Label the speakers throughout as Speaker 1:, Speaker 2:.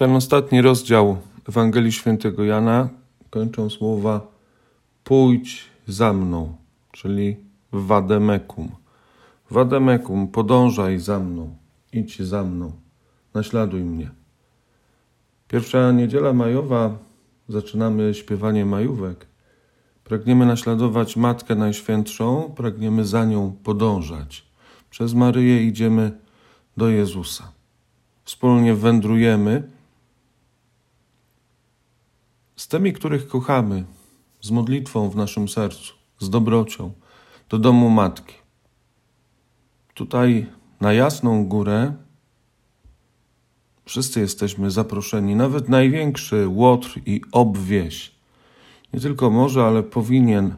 Speaker 1: Ten ostatni rozdział Ewangelii Świętego Jana kończą słowa pójdź za mną, czyli wademekum. Wademekum, podążaj za mną, idź za mną, naśladuj mnie. Pierwsza niedziela majowa, zaczynamy śpiewanie majówek. Pragniemy naśladować Matkę Najświętszą, pragniemy za nią podążać. Przez Maryję idziemy do Jezusa. Wspólnie wędrujemy tymi, których kochamy, z modlitwą w naszym sercu, z dobrocią, do domu Matki. Tutaj na Jasną Górę wszyscy jesteśmy zaproszeni, nawet największy Łotr i Obwieś. Nie tylko może, ale powinien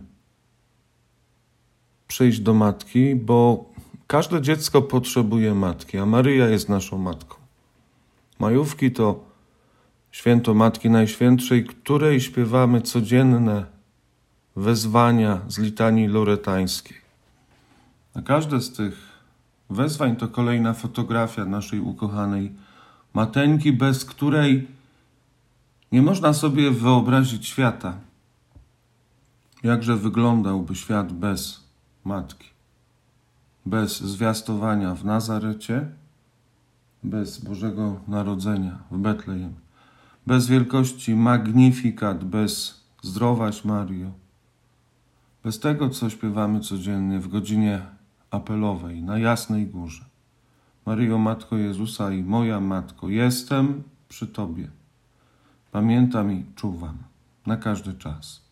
Speaker 1: przyjść do Matki, bo każde dziecko potrzebuje Matki, a Maryja jest naszą Matką. Majówki to święto Matki Najświętszej, której śpiewamy codzienne wezwania z litanii loretańskiej. A każde z tych wezwań to kolejna fotografia naszej ukochanej Mateńki, bez której nie można sobie wyobrazić świata. Jakże wyglądałby świat bez matki, bez zwiastowania w Nazarecie, bez Bożego Narodzenia w Betlejem, bez wielkości Magnifikat, bez zdrowaś Mario, bez tego, co śpiewamy codziennie w godzinie apelowej na Jasnej Górze. Maryjo, Matko Jezusa i moja Matko, jestem przy Tobie. Pamiętam i czuwam na każdy czas.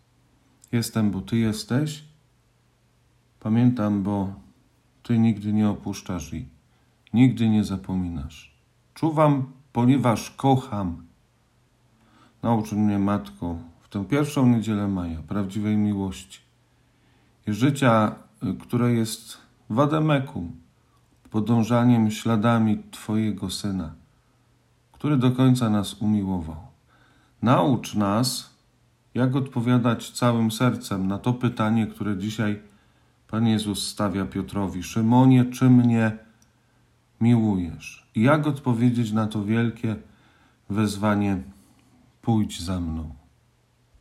Speaker 1: Jestem, bo Ty jesteś. Pamiętam, bo Ty nigdy nie opuszczasz i nigdy nie zapominasz. Czuwam, ponieważ kocham. Naucz mnie, Matko, w tę pierwszą niedzielę maja, prawdziwej miłości i życia, które jest wademekum, podążaniem śladami Twojego Syna, który do końca nas umiłował. Naucz nas, jak odpowiadać całym sercem na to pytanie, które dzisiaj Pan Jezus stawia Piotrowi: Szymonie, czy mnie miłujesz? I jak odpowiedzieć na to wielkie wezwanie: Pójdź za mną.